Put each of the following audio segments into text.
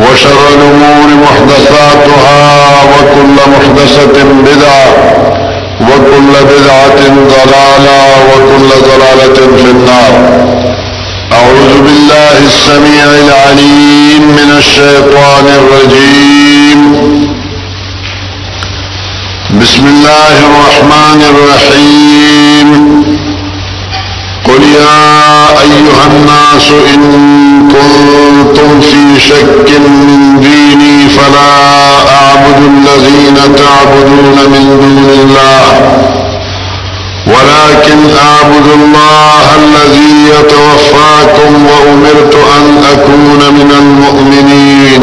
وشر الأمور محدثاتها وكل محدثة بدعة وكل بدعة ضلالة وكل ضلالة في النار أعوذ بالله السميع العليم من الشيطان الرجيم بسم الله الرحمن الرحيم قل يا أيها الناس إن كنتم في شك من ديني فلا أعبد الذين تعبدون من دون الله ولكن أعبد الله الذي يتوفاكم وأمرت أن أكون من المؤمنين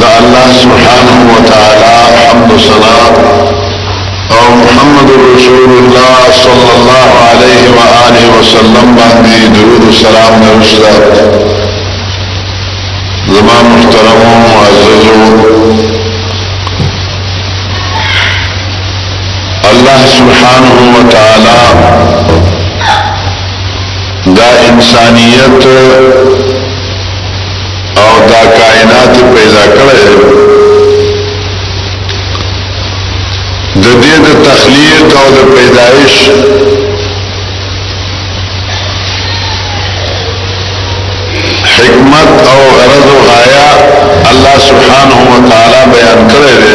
د الله سبحانه وتعالی حمد سنا او محمد رسول الله صلی الله علیه و آله وسلم باندې درود و سلام نوښته زما محترم او معزز الله سبحانه وتعالی دا انسانیت او دا کائنات پیدا کړی دی د دې د تخلیق او د پیدایش حکمت او غرض او غایا الله سبحانه و تعالی بیان کړی دی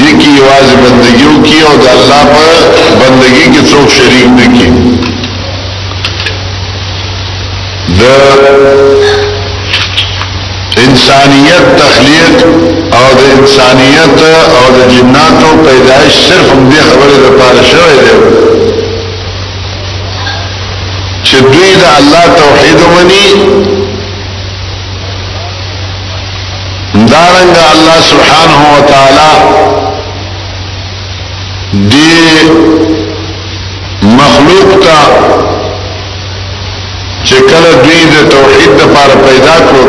یې کې یوازې بندګي وکړي او د الله په بندګي کې څوک شریک نه کړي د انسانیت تخلیق او د انسانیت او د جناتو پیدایش صرف هم دې خبرې د پاره شوی دی چې دوی د الله توحید ومني دارنګ الله سبحانه و تعالی دی مخلوق تا چې کله دوی د توحید لپاره پیدا کړو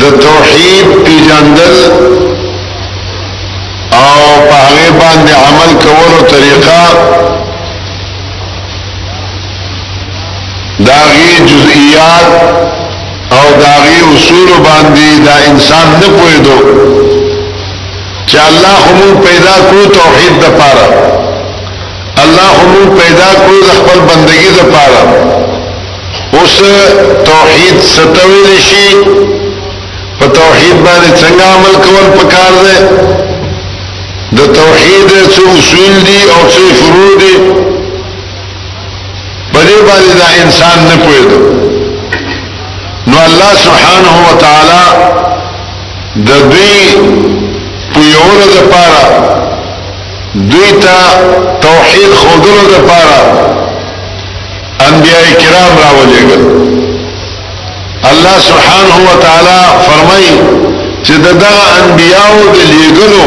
د توحید پیژندل او په هغه باندې عمل کولو طریقه داغي جزئیات او دا غي اصول باندې دا انسان نه پوهیدو چې الله خو مون پیدا کړو توحید د پاره الله خو مون پیدا کړو د خپل بندگی د پاره اوس توحید ستویل شي په توحید باندې څنګه عمل کول پکار دی د توحید څو اصول دي او څو فروع دي په دې باندې دا انسان نه پوهېدو نو الله سبحانه و تعالی د دوی پویولو د پاره دوی ته توحید خودلو د پاره انبیاء کرام راولېږل الله سبحانه و تعالی فرمایي چې دغه انبیاء د لېږلو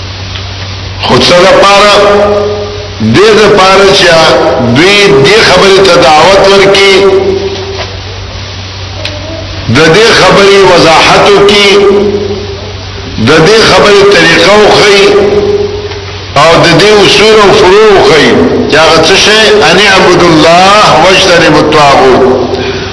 خو څه لپاره دې لپاره چې دوی دې خبرې ته دعوت ورکړي د دې خبرې وضاحت وکړي د دې خبرې طریقه وخی او د دې اصول او فروع وخی چې هغه څه شي ان اعبد الله واجتنب الطاغوت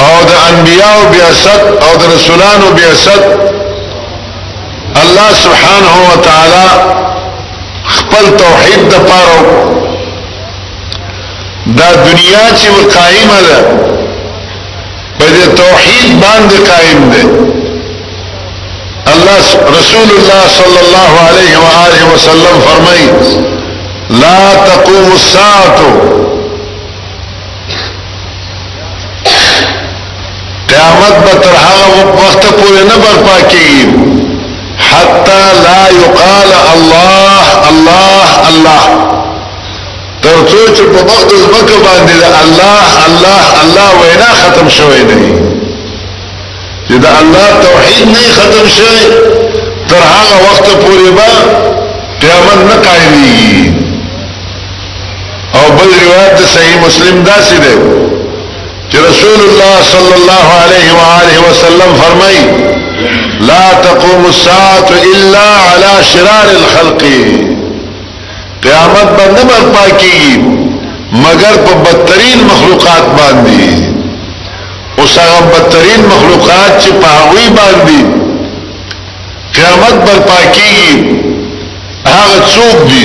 او د انبیاء او بعثت او د رسولانو بعثت الله سبحانه و تعالی خپل توحید د پاره دا دنیا چې قائمه ده په دې توحید باندې قائم ده الله رسول الله صلی الله علیه و آله وسلم فرمایي لا تقوم الساعه قیامت به تر هغه وخت پورې نه برپا کیږي حتا لا یقال الله الله الله تر څو چې په وخت زمکه باندې الله الله الله وینا ختم شوی نه چې دا الله توحید نه ختم شوی تر هغه وخت پورې به قیامت نه قائمېږي او بل روایت صحیح مسلم دا سی دے کہ رسول اللہ صلی اللہ علیہ وآلہ وسلم فرمائی لا تقوم الساعت الا على شرار الخلق قیامت بند برپا کی مگر پا بدترین مخلوقات باندی اس اغا بدترین مخلوقات چی پا ہوئی باندی قیامت برپا کی آغا چوک دی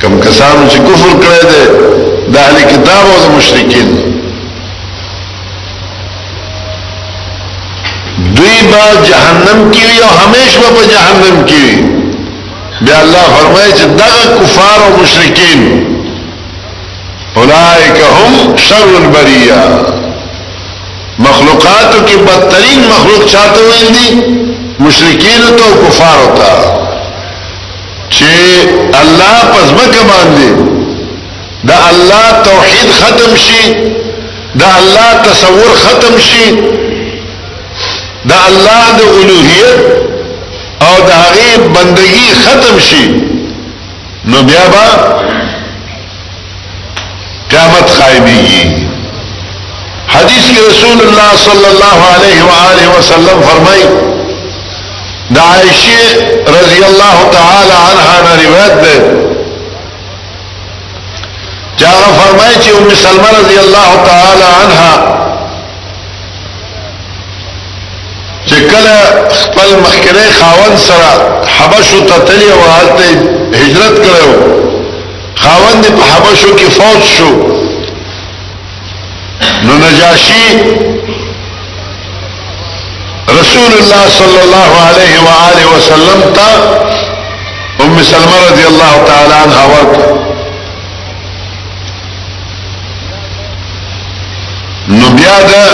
کم کسانو چې کفر کړی دی د اهل کتاب او د مشرکین دوی به جهنم کې وي او همیش به په جهنم کې وي بیا الله فرمایي چې دغه کفار او مشرکین اولئک هم شر البریه مخلوقاتو کې بدترین مخلوق چاته ویل دي مشرکین ته او کفار ته چې الله پس مکه باندې دا الله توحید ختم شي دا الله تصور ختم شي دا الله د اولوہیت او د هغه بندگی ختم شي نو بیا با قیامت قائمیږي حدیث کې رسول الله صلی الله علیه و آله وسلم فرمایي د عائشه رضی الله تعالی عنها نه روایت ده چې هغه فرمایي چې ام سلمہ رضی الله تعالی عنها چې کله خپل مخکره خاون سره حبشو ته تللی او هلته هجرت کړو خاوند په حبشو کې فوت شو نو نجاشی رسول الله صلی الله علیه و آله وسلم ته ام سلمہ رضی الله تعالی عنها ورک نو بیا ده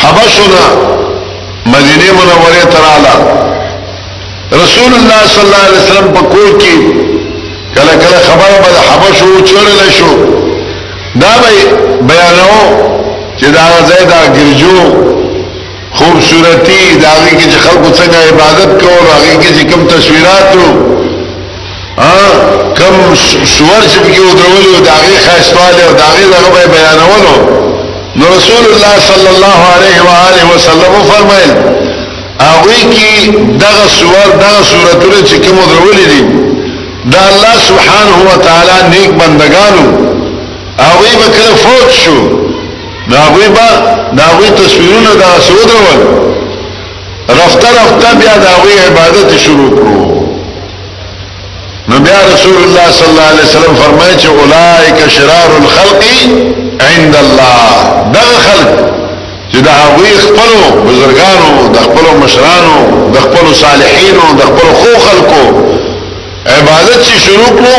حبشنا مدینه منوره تراله رسول الله صلی الله علیه وسلم په کور کې کله کله خبره به حبشو چړل شو دا به بیانو چې دا ځای دا ګرجو خوبصورتی دا هغه کې خلکو څنګه عبادت کوو هغه کې کوم تصویراتو کم سور چې پکې ودرولې او د هغې ښایستوالی او د هغې دغه به یې بیانولو نو رسول الله صلی الله علیه و آله وسلم وفرمایل هغوی کې دغه سور دغه صورتونه چې کوم ودرولې دي د الله سبحانه و تعالی نیک بندگانو هغوی به کله فوت شو نو هغوی به د هغوی تصویرونه دغسې ودرول رفته رفته بیا د هغوی عبادت شروع کړو نو بیا رسول الله صلی الله علیه وسلم فرمایي چې اولائک شرار الخلق عند الله دا خلق چې دا هغوی خپل بزرګانو د خپل مشرانو د خپل صالحینو د خپل خو خلکو عبادت چې شروع کړو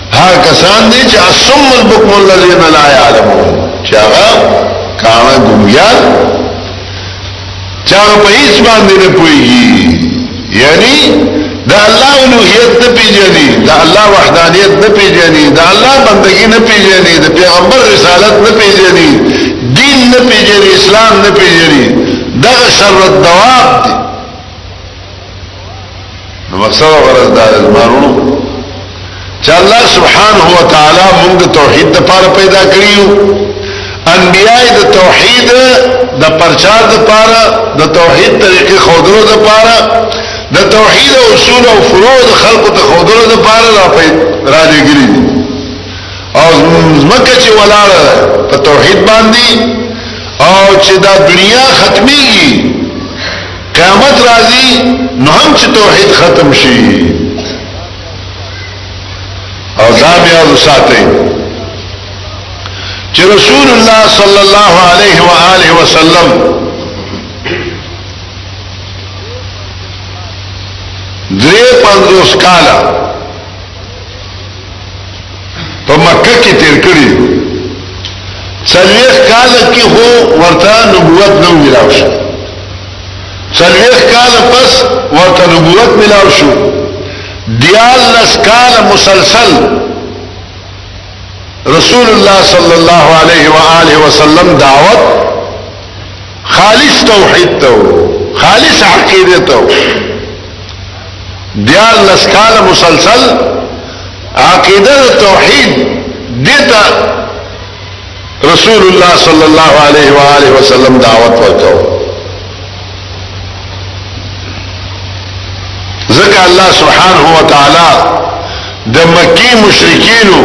ها کسان دي چې اسم البکم الذين لا يعلمون چې هغه کانه ګميان چا په هیڅ باندې نه پويږي یعنی دا الله الوهیت نه پیژني دا الله وحدانیت نه پیژني دا الله بندگی نه پیژني دا پیغمبر رسالت نه پیژني دین نه پیژني اسلام نه پیژني دا شر الدواب دی نو مقصد غرض دار زمانونو چې الله سبحانه و تعالی موږ د توحید لپاره پیدا کړیو انبیاء د توحید د پرچار لپاره د توحید طریقې خودرو لپاره د توحید اصول او فروع د خلقو ته خودرو لپاره را را لګري او زمکه چې ولاړه په توحید باندې او چې دا دنیا ختميږي قیامت راځي نو هم چې توحید ختم شي او دا بیا وساتي چې رسول الله صلی الله علیه و آله وسلم درې پنځوس کاله په مکه کې تیر کړی څلوېښت کاله کې هو ورته نبوت نه ملاو شو څلوېښت کاله پس ورته نبوت ملاو شو دیالس کاله مسلسل رسول الله صلی الله علیه و آله وسلم دعوت خالص توحید ته خالص عقیده ته دیار لسکاله مسلسل عقیده توحید دیتا رسول الله صلی الله علیه و آله وسلم دعوت ورکاو ځکه الله سبحانه و تعالی د مکی مشرکینو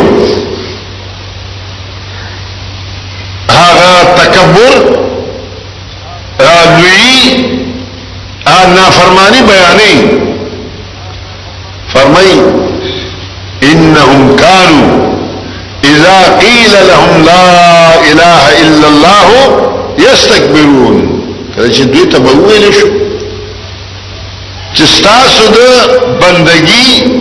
هغه تکبر لوی انا فرمانی بیانی فرمای انهم كانوا اذا قيل لهم لا اله الا الله يستكبرون کله چې دوی ته وویل شو چې تاسو د بندگی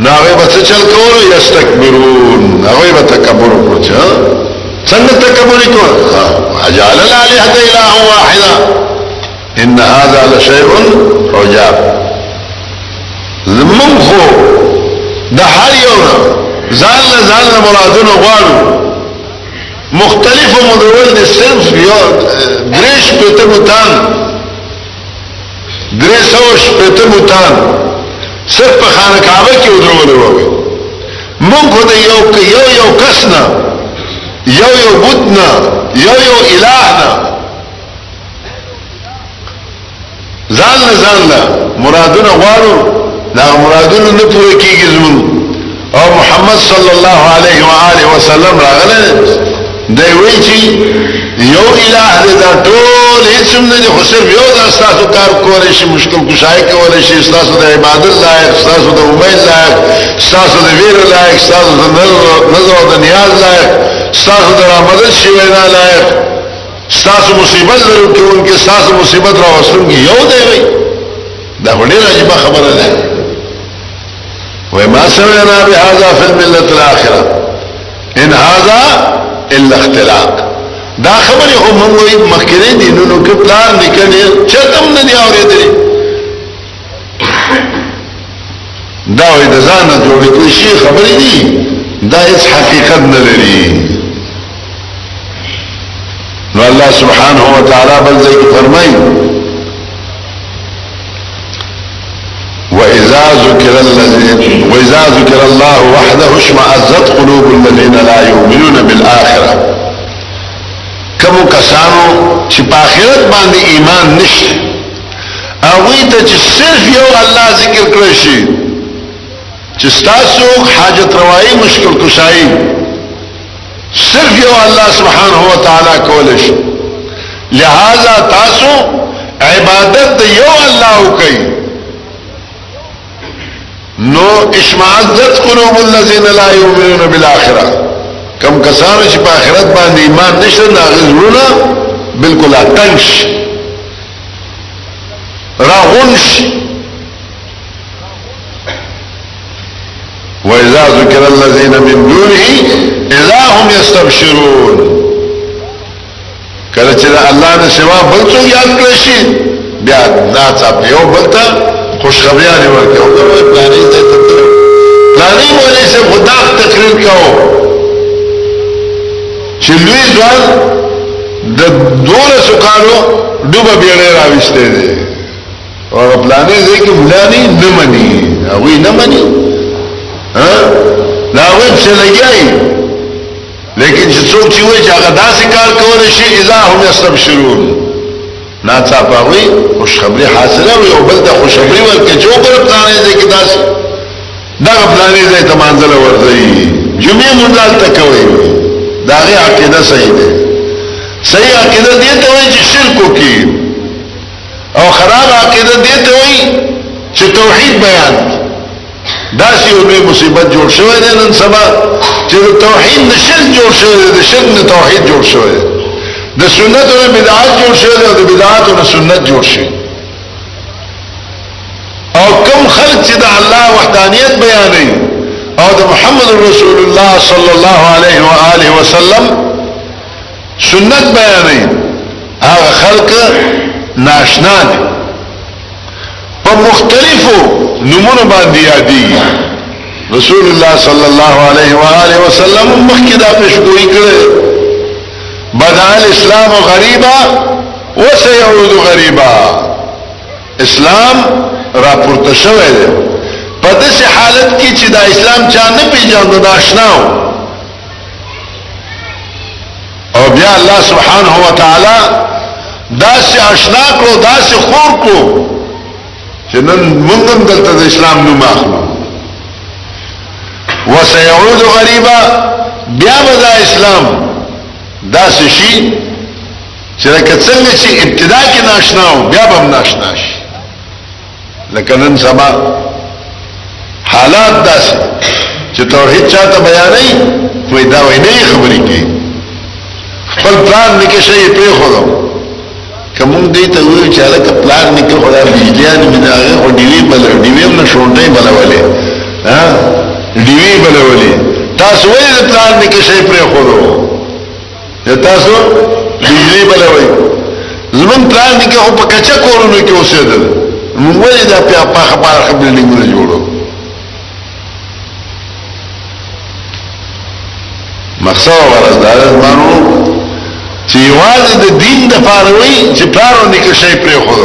نو هغوی به څه چل کولو یستکبرون هغوی به تکبر وکړو چې څنګه تکبر وکړو اجعل الالهه اله واحده ان هذا لشيء عجاب زمون خو د هر یو نه ځان له ځان نه مرادونه غواړو مختلفو مدول دي صرف یو درې شپېته بوتان درې سوه شپېته بوتان صرف په خانه کعبه کې ودرول وو مونږ خو د یو یو یو کس نه یو یو بت نه یو یو الہ نه ځان نه ځان نه مرادونه غواړو دا مرادونه نه پوره کیږي زمونږ او محمد صلی الله علیه و آله وسلم راغله دی وی چې یو الہ دې دا ټول هیڅ هم نه خو صرف یو دا تاسو کار کولای شي مشکل کشای کولای شي تاسو د عبادت لایق تاسو د امید لایق تاسو د ویر لایق تاسو د نظر او د نیاز لایق تاسو د رحمت شي وینا لایق تاسو مصیبت لرو کې انکه تاسو مصیبت راوستون کې یو دی وی دا هډه راځي خبره ده وای ما سمعنا بهذا فی الملت الاخره ان هذا الا اختلاق دا خبره هم موږ وی مخکره دي نو کې پلان نکړي چتم نه دی اورېدلې دا وې د ځان جوړې کوي شي خبرې دي دا هیڅ حقیقت نه لري نو الله سبحانه وتعالى بل ځای فرمایي وإذا ذكر الذين وإذا ذكر الله وحده اشمأزت قلوب الذين لا يؤمنون بالآخرة کمو کسانو چې په آخرت باندې ایمان نشته هغه ته چې صرف یو الله ذکر کړی شي چې تاسو حاجت روايي مشکل کشایي صرف یو الله سبحانه و تعالی کول شي لہذا تاسو عبادت د یو الله وکي نو اشمعزت قلوب الذين لا يؤمنون بالاخره کم کسانو چې په آخرت باندې ایمان نشته دا غزرونه بالکل اتنش راغونش وإذا ذكر الذين من دونه إذا هم يستبشرون کله چې الله نه سوا بل څه یاد کړی شي بیا ناڅا په یو بل ته خوشخبری اړ ورکړي او دا پلانې ته ته پلانې مولې سه خدا تقریر کاو چې لوی ځوان د دوله سکانو دوبه بیړې راوښته دي او هغه پلانې ځای کې مولاني نه مني هغه نه مني ها دا وې څه لګیای لیکن چې څوک چې وې چې هغه داسې کار کول شي اذا هم يستبشرون نا څاپه وي خوشخبری حاصله وي او بل ته خوشخبری ورکړي چې وګور پلانې ځای کې داسې دا پلانې ځای ته منځله ورځي جمعې مونږه ته کوي دا غي عقیده صحیح ده صحیح عقیده دې ته وایي چې شرک وکړي او خراب عقیده دې ته وایي چې توحید بیان دی دا سی یو لوی مصیبت جوړ شوی دی نن سبا چې د توحید نه شرک جوړ شوی دی د شرک نه توحید جوړ شوی دی د سنت نه بدعات جوړ شوی دی او د بدعات نه سنت جوړ شوی او کم خلق چې د الله وحدانیت بیانوي او د محمد رسول الله صلی الله علیه و آله وسلم سنت بیانوي هغه خلک ناشنا دي په مختلفو نمونه باندې یادي رسول الله صلی الله علیه و آله وسلم مخکې دا پیشګوئی کړې بدا الاسلام غریبا وسيعود غریبا اسلام را پورته شوی دی په داسې حالت کې چې دا اسلام چا نه پیژاند ناشناو او بیا الله سبحانه و تعالی داسې آشنا کړو داسې خور کړو چې نن موږ هم دلته د اسلام نوم اخلو وسيعود غریبا بیا به دا اسلام داسې شي چې لکه څنګه چې ابتدا کې ناشنا و بیا به هم ناشنا شي لکه نن سبا حالات داسې چې توحید چاته بیانې کوی دا وای نه خبرې کوي خپل پلان نه کې شي په خورو کوم دې ته وی چې لکه پلان نه کې خدا بجلیان مې دا هغه ډیوی بل ډیوی نه شونډې بلولې ها ډیوی بلولې تاسو ولې پلان نه کې شي په خورو یا تاسو بجلی بلوي زمون پلان دي کې خو په کچا کورونو کې اوسېدل موږ ولې دا په پاخ پاخ بلډینګونه جوړو مقصد ورز دا مانو چې یوازې د دین د پاره وي چې پلانو نه کې شي پرې خو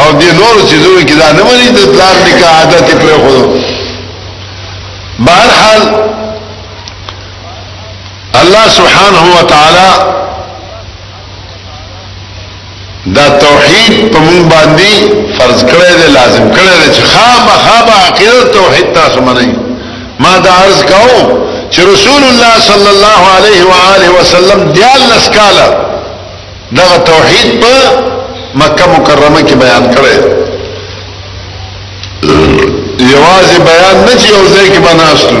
او دې نور چې زوی کې دا نه ولې د پلان نه کې عادت پرې خو بهر حال الله سبحانه وتعالی دا توحید په مونږ باندې فرض کړی دی لازم کړی دی چې خامخا به عقیده توحید تاسو منئ ما دا عرض کوو چې رسول الله صلی الله علیه و آله وسلم دیالس کاله دغه توحید په مکه مکرمه کې بیان کړی یوازې بیان نه چې یو ځای کې بناستو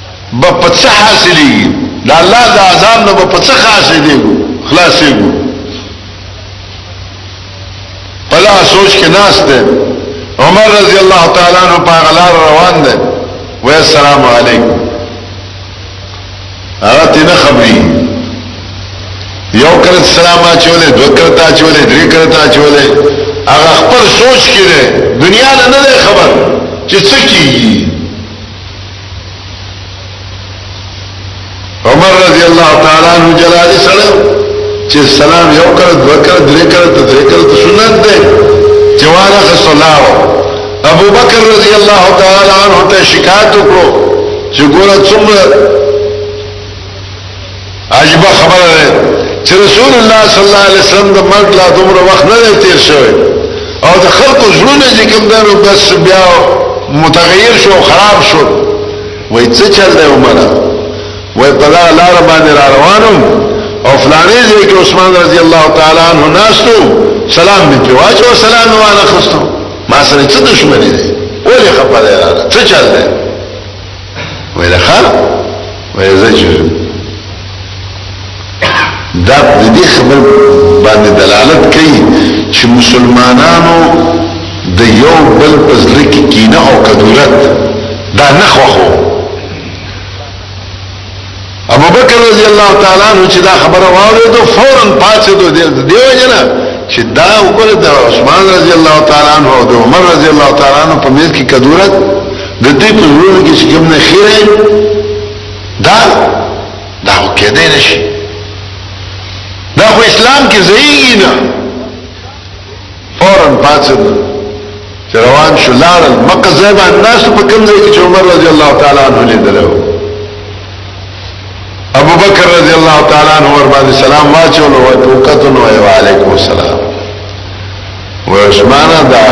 به په څه حاصلېږي د الله د عذاب نه به په څه خاصېږو خلاصېږو په دا سوچ کې ناس دی عمر رضی الله تعالی عنہ په غلار روان دی وې السلام علیکم هغه تینا خبرې یو کړه سلام اچولې دوه کړه تا اچولې درې کړه تا اچولې هغه خپل سوچ کې دی دنیا نه نه خبر چې څه کیږي عمر رضی الله تعالی عنہ جلالی سره چې سلام یو کړ دوه کړ درې کړ ته درې کړ ته سنت ده جوانه خصلاو ابو بکر رضی الله تعالی عنہ ته شکایت وکړو چې ګوره څومره عجیب خبره ده چې رسول الله صلی الله علیه وسلم د مرګ لا دومره وخت نه دی تیر شوی او د خلکو زړونه چې کوم دنو بس بیا متغیر شو خراب شو وای څه چل دی عمره وای په دا لار باندې را روانو او فلانې ځای کې عثمان رضی الله تعالی عنہ ناستو سلام می په واچو سلام نو انا خستو ما سره څه دښمنی دی ولې خپل راځه څه چل دی وای دا خان وای زجر دا د دې خبر باندې دلالت کوي چې مسلمانانو د یو بل په ځل کې کینه او کدورت دا نه خوښو ابوبکر رضی الله تعالی عنہ چې دا خبره واورېده فورا پاتېدو دی دیو جنا چې دا وګوره د عثمان رضی الله تعالی عنہ او د عمر رضی الله تعالی عنہ په منځ کې کدورت د دې په ورونو کې چې کوم نه خیره دا دا کېدې نشي دا خو اسلام کې زیږي نه فورا پاتل چې روان شو لاړل مکه ځای باندې ناس په کوم ځای کې چې عمر رضی الله تعالی عنہ لیدل ابو بکر رضی الله تعالی عنہ ور باندې سلام واچول او ټوکتن و علیکم السلام و عثمان دا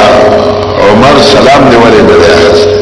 عمر سلام دی ولې نه دی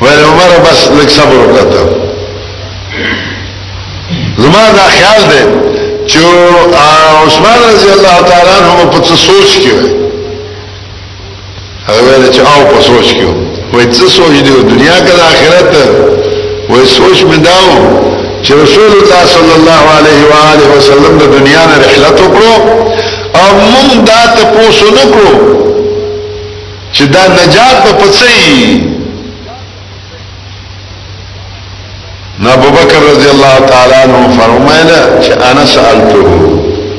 ویل عمر بس لږ صبر وکړه زما دا خیال دی چې عثمان رضی الله تعالی عنہ په څه سوچ کې وای هغه ویل چې او په سوچ کې وای څه سوچ دی دنیا کې د آخرت وای سوچ مې داو چې رسول الله صلی الله علیه و آله وسلم د دنیا نه رحلت وکړو او موږ دا ته پوسو نکړو چې دا نجات په پڅي نو ابو بکر رضی الله تعالی عنہ فرمایله چې انا سالته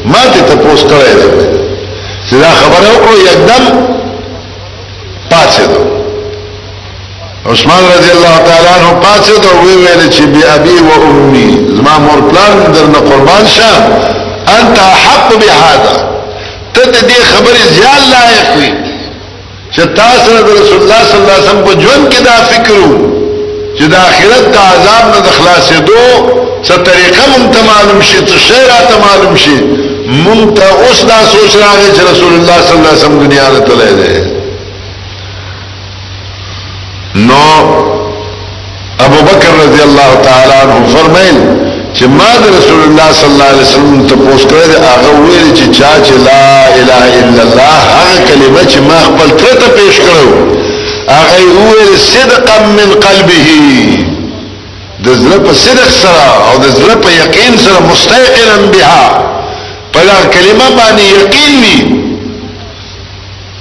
ما ته تاسو کړه چې دا خبره وکړو یکدم پاتې دو عثمان رضی الله تعالی عنہ پاتې دو وی ویل چې بی ابي و امي زما مور پلان درنه قربان شه انت حق بهذا ته د دې خبرې زیات لایق وي چې تاسو د رسول الله صلی الله علیه وسلم په ژوند کې دا فکر وو چې د آخرت د عذاب نه د خلاصېدو څه طریقه مونږ ته معلوم شي څه شی راته معلوم شي مونږ ته اوس دا سوچ راغی چې رسول الله صلی الله علیه وسلم دنیا ته تللی دی نو ابو بکر رضی الله تعالی عنہ فرمایل چې ما د رسول الله صلی الله علیه وسلم ته پوښتنه کړې هغه ویل چې چا چې لا اله الا الله هغه کلمه چې ما خپل تر ته پیش کړو هغه ویل صدقا من قلبه د زړه په صدق سره او د زړه په یقین سره مستيقنا بها په کلمه باندې یقین وی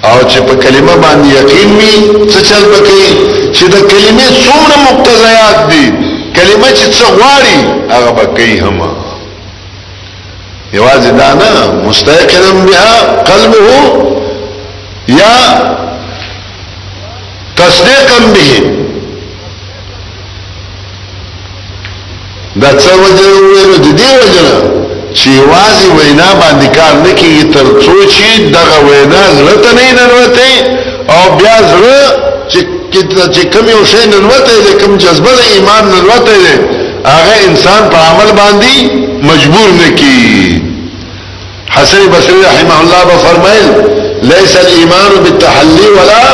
او چې په کلمه باندې یقین وي څه چل به کوي چې د کلمې څومره مقتضیات دي کلمه چې څه غواړي هغه به کوي هم یوازې دا نه مستيقنا بها قلبه یا تصدیقا به دا څه وجه ویلو د دې وجه نه چې یوازې وینا باندې کار نه کیږي تر څو چې دغه وینا زړه ته نه ننوتې او بیا زړه چې چې کوم یو شی ننوتې د کوم جذبه د ایمان ننوتې ده هغه انسان په عمل باندې مجبور نه کی حسن بصری رحمه الله به فرمایل ليس الايمان بالتحلي ولا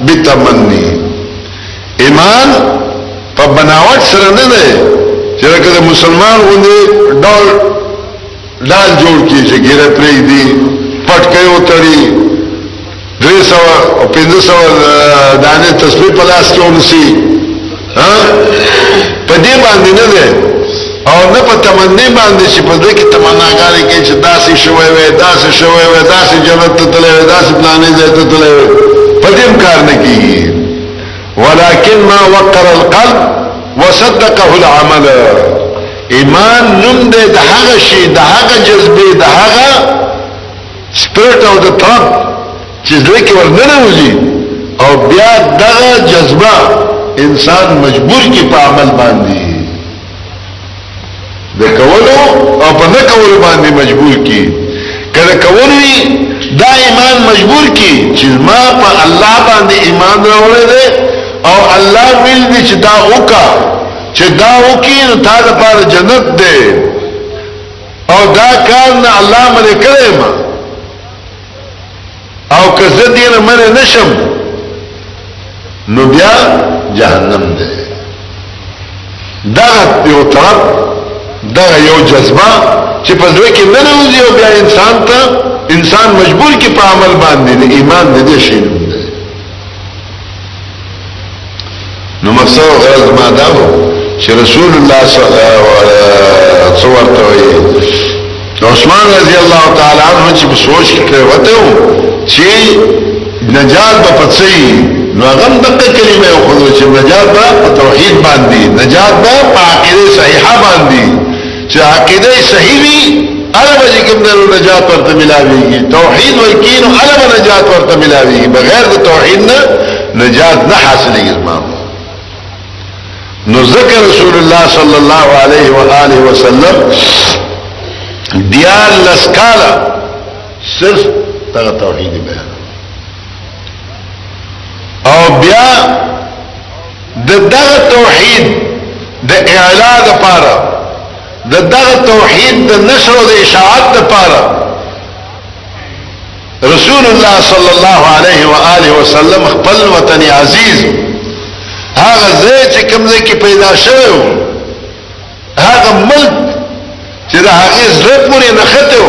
بالتمني ایمان په بناوټ سره نه دی چې لکه د مسلمان غوندې ډول ډال جوړ کړي چې ګیره پرېږدي پټکۍ وتړي درې سوه او پنځه سوه دانې تسبیح په لاس کې ونیسي په دې باندې نه دی او نه په تمنې باندې چې په دې کې تمناګانې کوي چې داسې شوی وي داسې شوی وي داسې جنت ته تللی وي داسې پلانې ځای ته تللی وي په دې کار نه کیږي ولكن ما وقر القلب وصدقه العمل ایمان نوم دی د هغه شی د هغه جذبه د هغه سپیرټ او د ترپ چې زړه کې ورننه وځي او بیا دغه جذبه انسان مجبور کی په عمل باندې د کولو او په نه کولو باندې مجبور کی کله کولی دا ایمان مجبور کی چې ما په الله باندې ایمان راوړی دی او الله ویل دی چې دا وکا چې دا وکي نو تا لپاره جنت دی او دا کار نه الله مې کړی ما او که زه دې نه منې نه شم نو بیا جهنم دی دغه یو طرف دغه یو جذبه چې په زړه کې نه نوځي او بیا انسان ته انسان مجبور کې په عمل باندې ایمان دې شي نو مقصد او غرض ما دا و چې رسول الله صلی الله علیه وسلم ورته وي عثمان رضی الله تعالی عنہ چې په سوچ کې وته و چې نجات په پڅي نو هغه دغه کلمه او خو چې نجات په توحید باندې نجات په عقیده صحیحه باندې چې عقیده صحیح وي هغه به چې کوم درو نجات ورته ملاويږي توحید وکینو هغه به نجات ورته ملاويږي بغیر د توحید نه نجات نه حاصلېږي امام نو ذکر رسول الله صلی الله علیه و آله وسلم دیار لسکالا صرف تغه توحید بیان او بیا د دغه توحید د اعلا د پاره د دغه توحید د نشر او د اشاعت د پاره رسول الله صلی الله علیه و آله وسلم خپل وطن عزیز هغه ځای چې کوم ځای کې پیدا شوی و هغه ملک چې د هغې زړه پورې نښتی و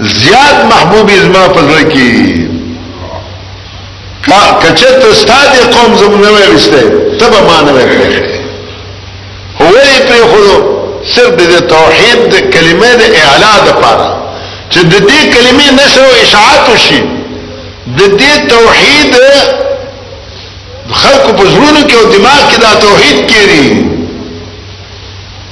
زیات محبوبی زما په زړه کې کا کچت استاد قوم زم نه وسته تب ما نه وکړي هو یې په خو صرف د توحید د کلمې د اعلا د پاره چې د دې کلمې نشو اشاعت شي د دې توحید خلق په زړونو کې او دماغ کې دا توحید کېږي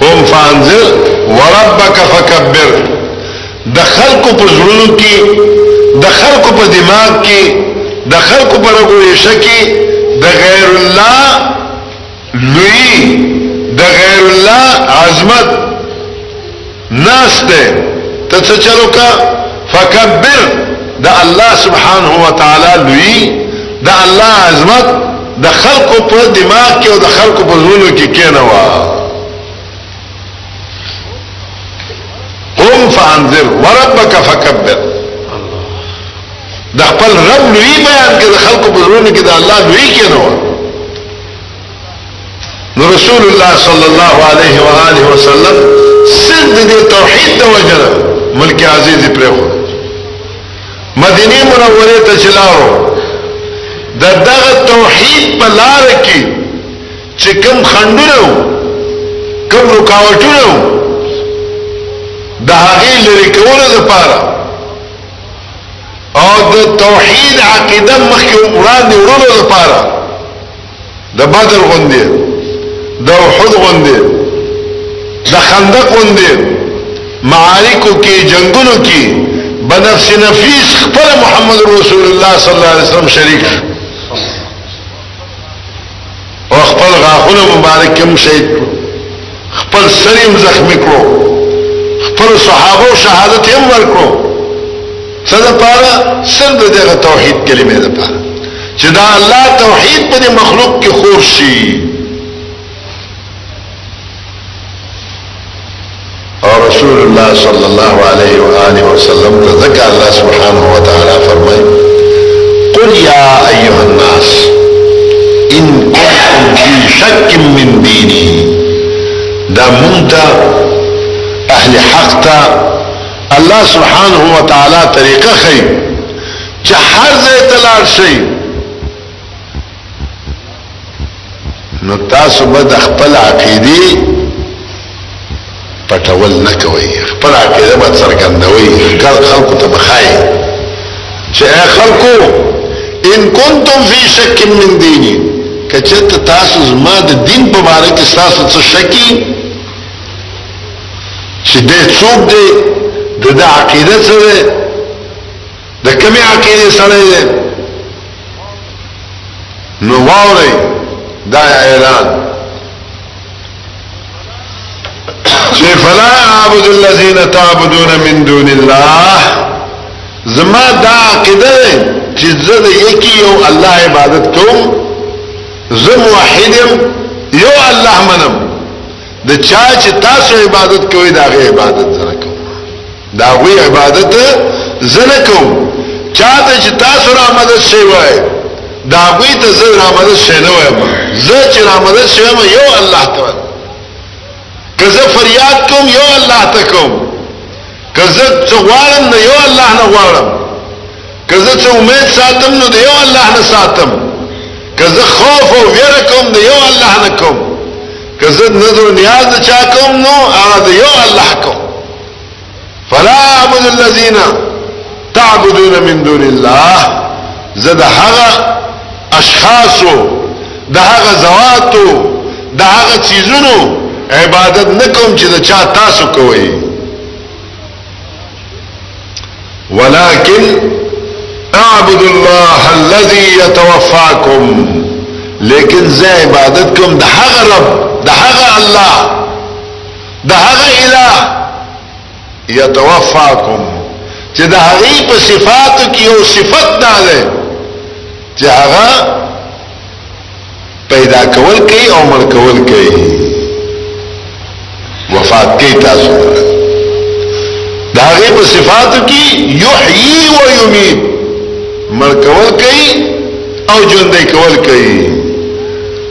قوم فانذر وربک فکبر د خلکو په زړونو کې د خلکو په دماغ کې د خلکو په رګویشه کې د غیر الله لوی د غیر الله عظمت ناس دے ته څه چل وکړه فکبر د الله سبحانه وتعالی لوی د الله عظمت د خلقو په دماغ کې او د خلقو په زړونو کې کېنوا قم فانذر وربك فكبر د خپل رب لوی بیان کې د خلقو په زړونو کې د الله لوی کېنوا نو رسول الله صلی الله علیه و آله وسلم صرف د توحید د وجره ملک عزیز پر خو مدینه منوره ته چلاو د دغه توحید په لار کې چې کوم خندونه کوم رکاوټونه د هغه لري کولو لپاره او د توحید عقیده مخکې وړاندې وړلو لپاره د بدر غوندې د احد غوندې د خندق غوندې معارکو کې جنگونو کې بنفس نفیس خپل محمد رسول الله صلی الله علیه وسلم شریک شو او خپل غاخونه مبارک هم شهید کړو خپل سر هم زخمی کړو خپل صحابه شهادت هم ورکړو څه د پاره سر د دغه توحید کلمې د پاره چې دا الله توحید په مخلوق کې خور شي او رسول الله صلی الله علیه و آله وسلم ته ذکر الله سبحانه و تعالی فرمایي قل یا ایها الناس ان كنتم في شك من ديني دا مونږ ته اهل حق ته الله سبحانه و تعالی طریقه خي چې هر ځای ته لاړ شي نو تاسو به د خپل عقیده پټول نه کوئ، خپله عقیده به څرګندوئ، ښکاره خلکو ته به ښایئ چې اې خلکو! ان کنتم فی شک من دینی، که چېرته تاسو زما د دین په باره کې ستاسو څه شک وي چې دی څوک دی، د ده عقیده څه ده، د کومې عقیدې سړی دی، نو واورئ دا اعلان. چه فلا عابد اللذین تعبدون من دون اللہ زما دا عقیده چې زه د یکی یو الله عبادت کوم زه موحد یو الله منم د چا چې تاسو عبادت کوئ دا غي عبادت زره دا غوی عبادت زنه کوم چاته چې تاسو را مدد شي وای دا غوی ته زه را مدد شي نه وایم زه چې را مدد شي ما یو الله ته که زه فریاد کوم یو الله ته کوم که زه څه غواړم نه یو الله نه غواړم که زه څه امید ساتم نو د یو الله نه ساتم که زه خوف او ویره کوم د یو الله نه کوم که زه نظر نیاز چا کوم نو هغه د یو الله کوم فلا اعبد الذين تعبدون من دون الله زد هغه اشخاصو د هغه زواتو د هغه چیزونو عبادت نکوم چې د چا تاسو کوي ولكن اعبد الله الذي يتوفاكم لیکن زه عبادت کوم د هغه رب د هغه الله د هغه اله یتوفاکم چې د هغه په صفات کې یو صفت نه ده چې هغه پیدا کول کوي او مړ کول کوي وفات کوي تاسو د هغه په صفات کې یحیی و یمیت مړ کول کوي او ژوندې کول کوي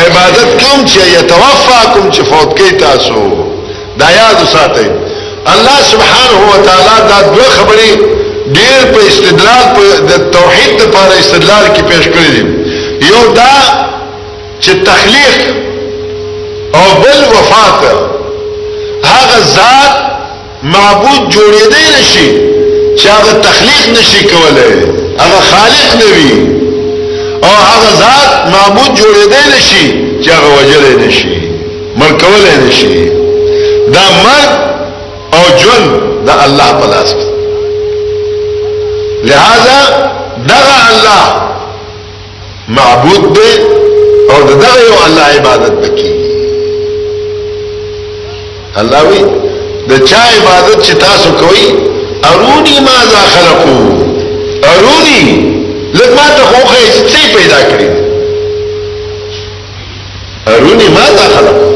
عبادت کوم چې يتوفاکم چې فوت کوي تاسو دا یاد ساتئ الله سبحانه و تعالی دا دوه خبرې ډېر په استدلال په د توحید لپاره استدلال کې پیش کړې دي یو دا چې تخلیق او بل وفات هغه ذات معبود جوړېدای نشي چې هغه تخلیق نشي کولای هغه خالق نه وي او هغه ذات معبود جوړېدای نشي چې هغه وجلې نشي مر کولای نشي دا مرګ او جون دا الله په لاس لہذا دغه الله معبود دی او د دغه یو الله عبادت پکې الله وی د چا عبادت چې تاسو کوي ارونی ما ذا خلقو ارونی لکه ته خو خې څه پیدا کړی ارونی ما ذا خلقو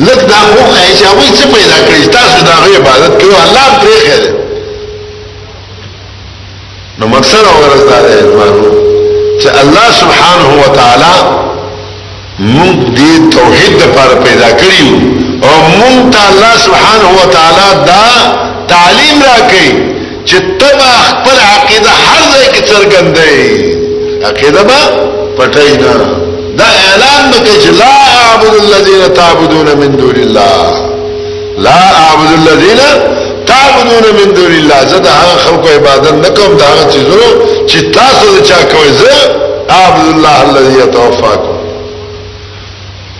لکه دا خو خې چې هغه څه پیدا کړی تاسو دا عبادت کوي الله پرې خیر نو مقصد او غرض دا دی ځوانو چې الله سبحانه و تعالی موږ دې توحید لپاره پیدا کړیو او موږ ته الله سبحانه و تعالی دا تعلیم راکړي چې تبا خپل عقیده هر ځای کې څرګندې عقیده به پټای نه دا اعلان وکړي چې لا اعبد الذين تعبدون من دون الله لا اعبد الذين تعبدون من دون الله زه د هغه خلکو عبادت نه کوم دا هغه چیزو چې تاسو د چا کوي زه اعبد الله الذي يتوفاكم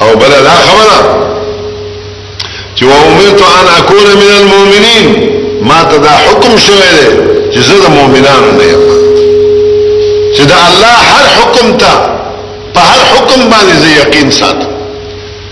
او بل دا خبره چې امرت ان اكون من المؤمنين ما ته دا حکم شوی دی چې زه د مؤمنانو نه یم چې دا الله هر حکم ته په هر حکم باندې یقین ساتم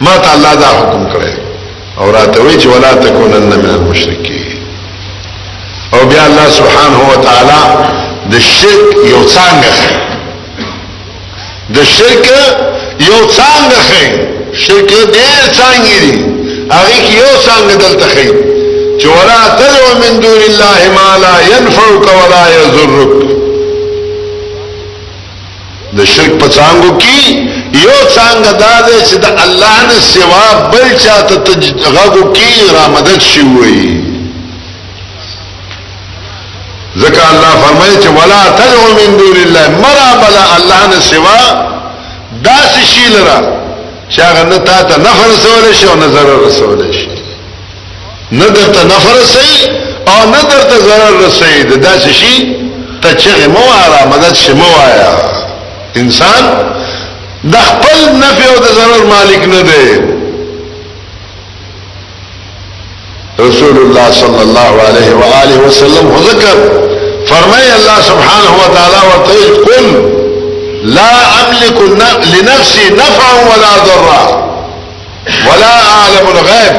ما ته الله دا حکم کړی او راته وی چې ولا تکونن من المشرکین او بیا الله سبحانه و تعالی د شرک یو څنګه خي د شرک یو څنګه خي شرک ډېر څنګه دي هغه کې یو څنګه دلته خي چې ولا تدعو من دون الله ما لا ينفعك ولا يضرك د شرک په څنګه کې یو څنګه دا دی چې د الله نه سوا بل چاته تجغو کې را مدد شي وي ځکه الله فرمایي چې ولا تدعو من دون الله مرا بلا الله نه سوا داس شي لرا چې هغه نه تا ته نفع رسول شي او نه ضرر رسول شي نه درته نفر سي او نه درته ضرر رسي د داسې شي ته چې مو واره مدد شي مو وایا انسان د خپل نفع او د ضرر مالک نه دی رسول الله صلی الله علیه و آله وسلم هو ذکر فرمای الله سبحانه و تعالی ورته قل لا املك لنفسي نفعا ولا ضرا ولا اعلم الغیب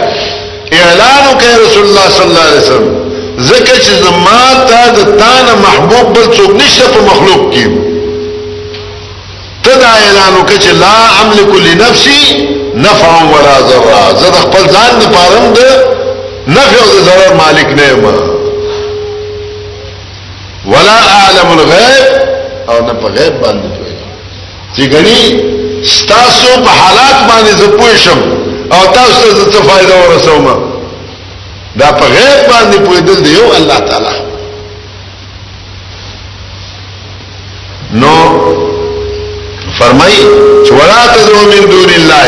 اعلان کوي رسول الله صلی الله علیه وسلم زکه چې زما ته د تانه محبوب بل څوک نشته په مخلوق کې تدا اعلان وکړي چې لا املک لنفسي نفع ولا ضر زه د خپل ځان لپاره د نفع او ضرر مالک نه یم ولا اعلم الغیب او نه په غیب باندې چې غني ستاسو په حالات باندې زه پوه شم او تاسو ته زه څه فائدہ ورسوم دا په غیب باندې پوه دل دی یو الله تعالی نو فرمای چې ولا تدعو من دون الله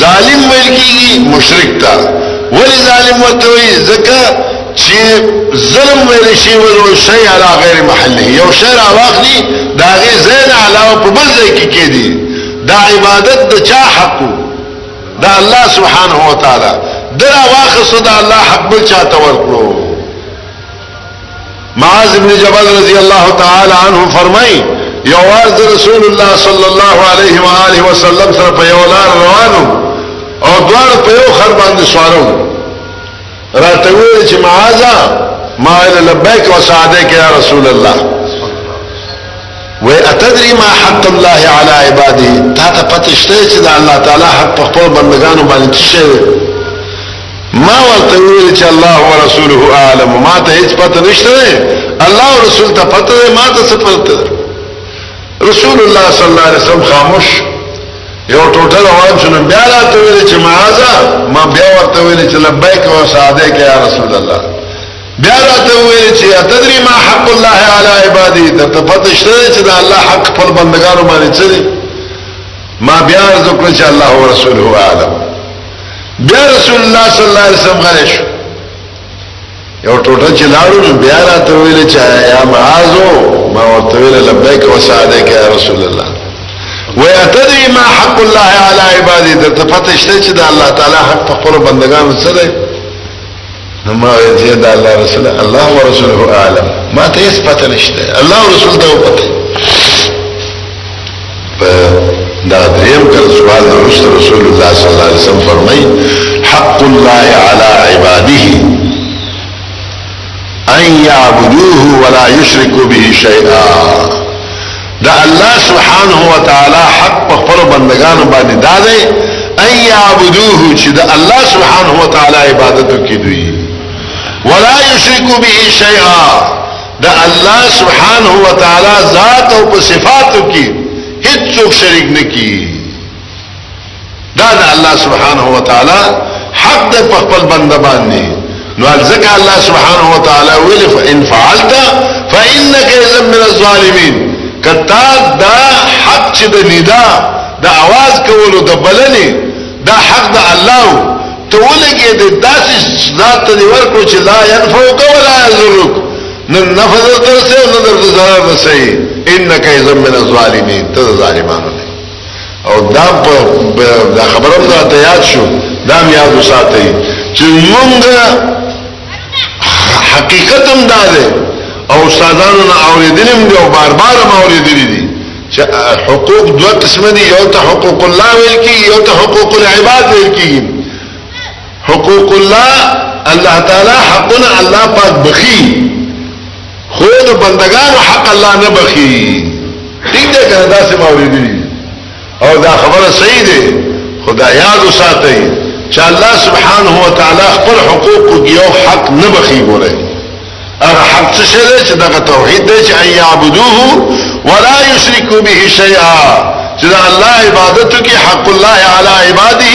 ظالم ویل کیږي مشرک تا ولی ظالم ورته وي ځکه چې ظلم ویل شي ولو شی علا غیر محله یو شی را واخلي دا غي زین علاوه په بل ځای کې کېدی دا عبادت د چا حق دا الله سبحانه و تعالی درا واخصو دا الله حق بل چاته ورکړو معاذ ابن جبل رضی الله تعالی عنہ فرمای یو وار د رسول الله صلی الله علیه و آله وسلم سره په یو لار روانو او دوار په یو خر باندې سوارو راته ویل چې معاذ ما ویل لبیک و سعدیک یا رسول الله و اتدری ما حق الله علی عباده تا ته پته شته چې د الله تعالی حق په خپل بندگانو باندې څه شوی ما ورته ویل چې الله ورسوله اعلم ما ته هیڅ پته نشته الله رسول ته پته ده ما ته څه پته ده رسول الله صلی الله علیه وسلم خاموش یو ټوټه روان شو بیا راته ویل چې معاذا ما بیا ورته ویل چې لبیک او سعدیک یا رسول الله بیا راته ویل چې اتدری ما حق الله علی عبادی ته پته شته چې دا الله حق پر بندگانو باندې څه ما بیا ذکر چې الله ورسوله اعلم بیا رسول الله صلی الله علیه وسلم غلی شو یو ټوټه چې لاړو نو بیا راته ویل چې یا معاذ ما ورته ویل لبیک و سعدیک یا رسول الله و اتدری ما حق الله علی عباده د تفتشته چې د الله تعالی حق په خپل بندگانو سره نو ما ویل چې دا الله رسول الله او رسوله عالم ما ته هیڅ پته نشته الله او رسول ته پته په دا دریم کل سوال رسول رسول الله صلی الله علیه وسلم فرمای حق الله علی عباده ان يعبدوه ولا يشركوا به شيئا د الله سبحانه وتعالی حق په خپل بندگانو باندې دا دی ان يعبدوه چې د الله سبحانه وتعالی عبادت وکړي دوی ولا يشركوا به شيئا د الله سبحانه وتعالی ذات او صفاتو کې هیڅ څوک شریک نکړي دا د الله سبحانه و تعالی حق د خپل بنده باندې نو ځکه الله سبحانه و تعالی ویل ان فعلت فانك اذا من الظالمين کتا دا حق چې د ندا د आवाज کولو د بلنې دا حق د الله ته ولګي د داسې ذات ته ورکړو چې لا ينفوق ولا يضرك نن نفذ ترسه نن درته ضرر رسي انك اذا من الظالمين ته ظالمانو او دا په دا خبرم دا ته یاد شو دا مې یاد وساتئ چې مونږ حقیقت هم دا دی او استادانو نه اورېدلې هم دي او بار بار هم اورېدلې دي چې حقوق دوه قسمه دي یو ته حقوق الله ویل کېږي یو ته حقوق العباد ویل کېږي حقوق الله الله تعالی حقنا الله پاک بخي خو د بندګانو حق الله نه بخي ټیک ده کنه دا سم اوریدلی او دا خبره صحیح ده خدا یاد وساتئ چې الله سبحانه و تعالی خپل حقوق کو یو حق نه بخي ګورئ هغه حق څه شی دی چې دغه توحید دی چې ان یعبدوه ولا یشرکو به شیئا چې الله عبادت کې حق الله علی عباده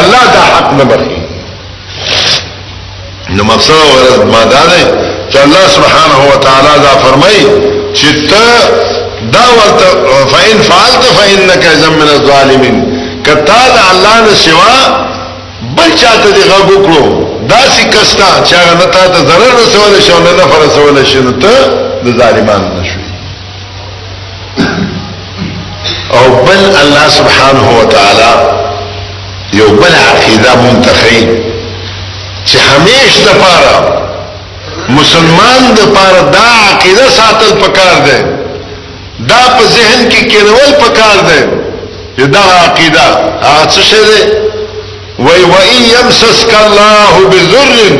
الله دا حق نه بخي نو مقصد غرض ما دا دی چې الله سبحانه و تعالی دا فرمایي چې ته دا ورته فإن فعلت فإنك إذا من الظالمين کتا دا الله نه سوا بل چاته دی غږ وکړو دا سې کستا چې هغه نه تا ته ضرر رسول شي او نه نفع رسول شي نو ته د ظالمانو او بل الله سبحانه وتعالى یو بل عقیده منتخی چې همیش د پاره مسلمان د پاره دا عقیده ساتل پکار ده دا په ذهن کې کېنول پکار ده چې دا عقیده هغه څه شی ده وای وای يمسسک الله بذر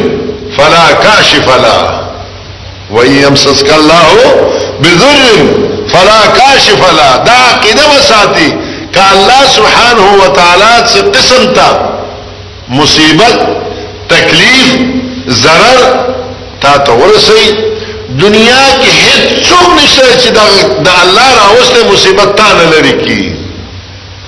فلا کاشف له ویم سسک الله بذر فلا کاشف لا دا عقیده وساتی که الله سبحانه و تعالی څه قسم تا مصیبت تکلیف ضرر تا ته ورسی دنیا کې هیڅ څوک نشته چې دا الله راوسته مصیبت تا نه لري کی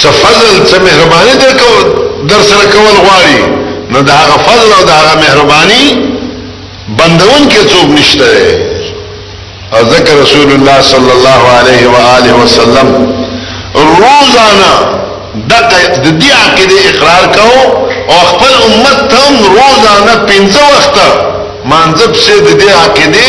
څه فضل څه مهرباني در کو در سره کول غواړي نو دا هغه فضل او دا هغه مهرباني بندون کې څوک نشته او ذکر رسول الله صلی الله علیه و آله وسلم روزانه دغه د دې عقیده اقرار کو او خپل امت ته روزانه پنځه وخت مانځب سي د دې عقیده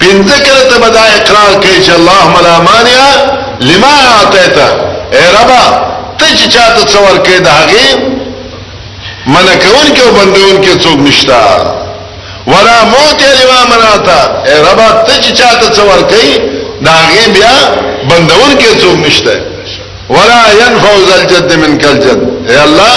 پنځه کله ته به دا اقرار کوې چې اللهم لا مانع لما اعطیت اے ربا ته چې چاته څه ورکې د هغې منع کوونکی او بندوونکی څوک نشته ولا موت لما منعت اے ربا ته چې چاته څه ورکې د هغې بیا بندوونکی څوک نشته ولا ينفع ذا الجد منك الجد اے الله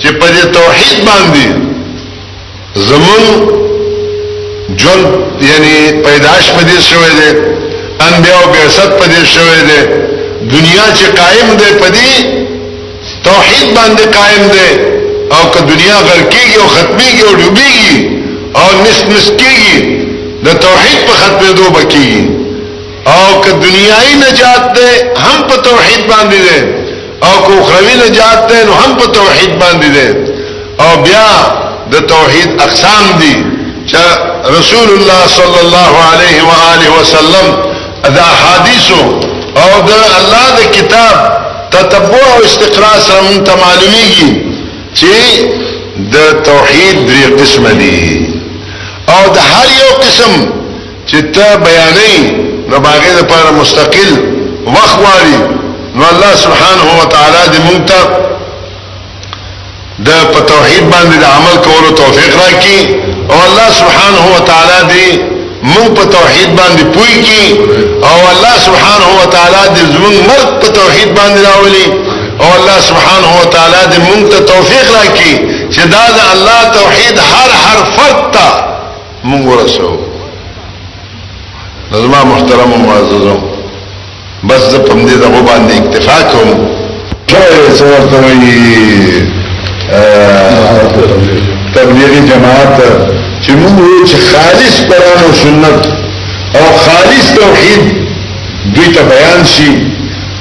چې په دې توحید باندې زمون جون یعنی پیدائش په دې شوې ده انبیاء او بعثت په دې شوې ده دنیا چې قائم ده په دې توحید باندې قائم ده او که دنیا غرقېږي او ختمېږي او ډوبېږي او نس نس کېږي د توحید په ختمېدو بکېږي او که دنیاي نجات ده هم په توحید باندې ده او که اخروی نجات ده نو هم په توحید باندې ده او بیا د توحید اقسام دي چې رسول الله صلی الله علیه و آله وسلم دا حدیثو او د الله د کتاب تتبع او استقراء سره مونږ ته معلومیږي چې د توحید درې قسم دي او د هر یو قسم چې ته بیانوي نو باغې د پاره مستقل وخت غواړي نو الله سبحانه و تعالی دې مونږ ته د په توحید باندې د عمل کولو توفیق راکړي او الله سبحانه و تعالی دې مون په توحید باندې پوي کی او الله سبحانه و تعالی دې زمون مرګ په توحید باندې راولي او الله سبحانه و تعالی دې مون ته توفیق راکړي چې دا د الله توحید هر هر فرد ته مونږ ورسو زما محترم او معززو بس زه په دې دغه باندې اکتفا کوم ټول څه ورته وي تبلیغي جماعت چې موږ وایو چې خالص قرآن او سنت او خالص توحید دوی ته بیان شي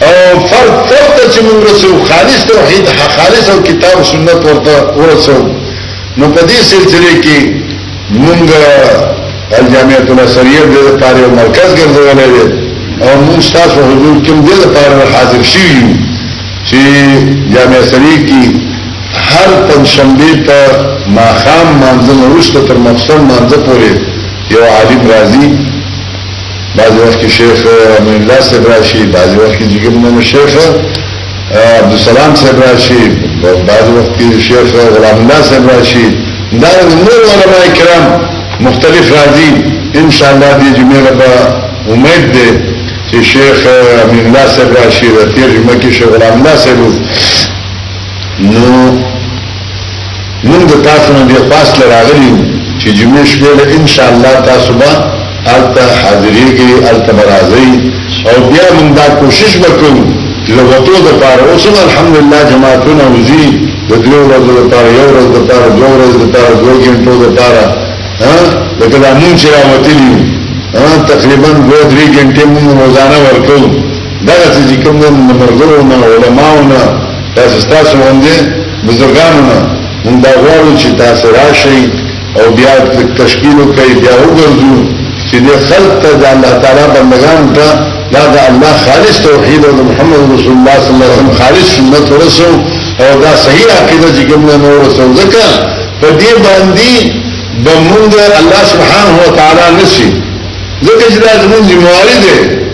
او فرد فرد چې موږ رسو خالص توحید خالص او کتاب سنت ورته ورسو نو په دې سلسله کې مونږ الجامعة الازهريه د لپاره یو مرکز ګرځولی دی او مونږ ستاسو حضور کې د لپاره حاضر شوي یو چې جامعه سریه کې هر پنځشنبه په ماښام مانځه نه وروسته تر مفصل مانځه پورې یو عالم راځي بعضې وخت کې شیخ رحمن الله صاحب راشي بعضې وخت کې جګم نه شیخ عبدالسلام صاحب راشي بعض وخت کې شیخ غلام الله صاحب راشي دا نور علما کرام مختلف راځي ان شاء الله دې جمعې لپاره امید ده چې شیخ امین الله صاحب راشي د تیر جمعې کې شیخ غلام الله صاحب نو مونږ تاسو نه دی خواست لراغلی چې جمعې شپې له ان شاء الله تاسو به الته حاضرېږي الته برازي او بیا مونږ دا کوشش وکړو چې د وټو د پاره اوس هم الحمدلله جماعتونه وزي د دریو ورځو د پاره یو ورځ د پاره دوه ورځې د پاره دوه ګنټو د پاره ها لکه دا مونږ چې راوتلي ها تقریبا دوه درې ګنټې مونږ روزانه ورکو دغه چې کوم د مرګرو نه علماو نه تاسو تاسو باندې بزرګانو نه مونږ دا غواړو چې تاسو راشئ او بیا تشکیل وکړئ بیا وګرځو چې د خلق ته د الله تعالی بندگان ته دا د الله خالص توحید او محمد رسول الله صلی الله علیه وسلم خالص سنت ورسو او دا صحیح عقیده چې کوم نه ورسو ځکه په دې باندې بمونږ الله سبحانه و تعالی نشي ځکه چې دا زموږ ذمہ واري ده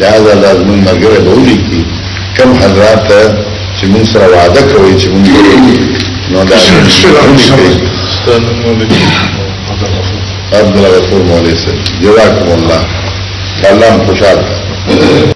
لہذا دا زمونږ ملګری به ولیکي کم حضرات ته چې مونږ سره وعده کوي چې مونږ نو دا عبدالغفور مولوي صاحب جزاکم الله الله خوشحال